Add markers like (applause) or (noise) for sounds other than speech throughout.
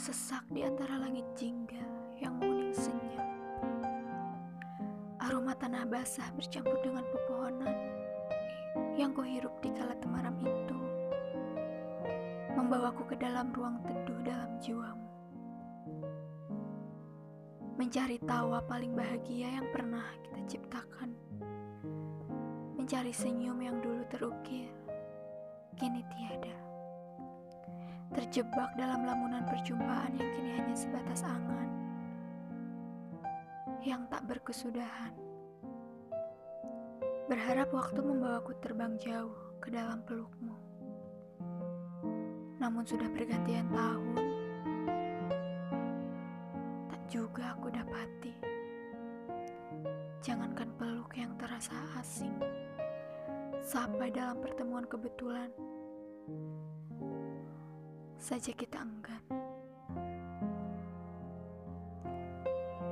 sesak di antara langit jingga yang menguning senyap. Aroma tanah basah bercampur dengan pepohonan yang kuhirup di kala temaram itu membawaku ke dalam ruang teduh dalam jiwamu. Mencari tawa paling bahagia yang pernah kita ciptakan. Mencari senyum yang dulu terukir, kini tiada. Terjebak dalam lamunan perjumpaan yang kini hanya sebatas angan yang tak berkesudahan. Berharap waktu membawaku terbang jauh ke dalam pelukmu. Namun sudah pergantian tahun, tak juga aku dapati. Jangankan peluk yang terasa asing, sampai dalam pertemuan kebetulan, saja kita enggan.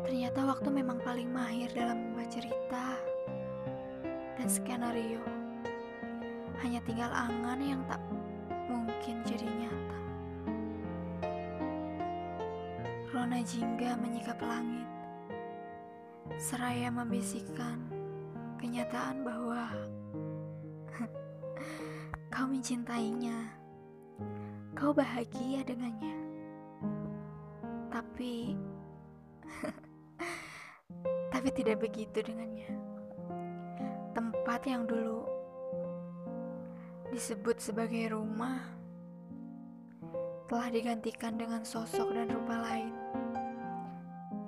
Ternyata waktu memang paling mahir dalam membuat cerita dan skenario. Hanya tinggal angan yang tak mungkin jadi nyata. Rona jingga menyikap langit, seraya membisikkan kenyataan bahwa (laughs) kau mencintainya, kau bahagia dengannya. Tapi (laughs) tapi tidak begitu dengannya. Tempat yang dulu disebut sebagai rumah telah digantikan dengan sosok dan rupa lain.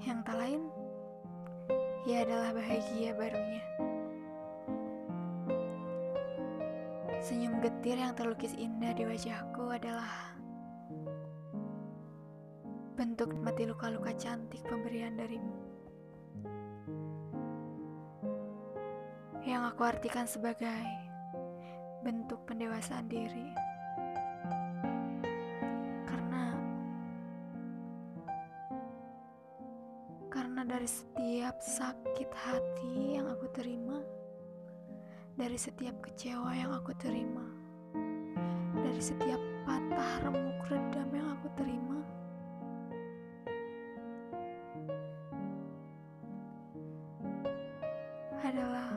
Yang tak lain, ia adalah bahagia barunya. Senyum getir yang terlukis indah di wajahku adalah bentuk mati luka-luka cantik pemberian darimu. yang aku artikan sebagai bentuk pendewasaan diri. Karena karena dari setiap sakit hati yang aku terima, dari setiap kecewa yang aku terima, dari setiap patah remuk redam yang aku terima, adalah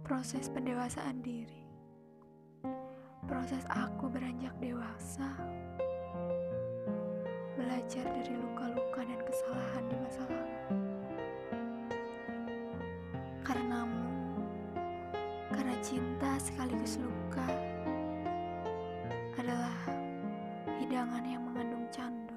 proses pendewasaan diri. Proses aku beranjak dewasa, belajar dari luka-luka dan kesalahan di masa lalu. Karenamu, karena cinta sekaligus luka hidangan yang mengandung candu.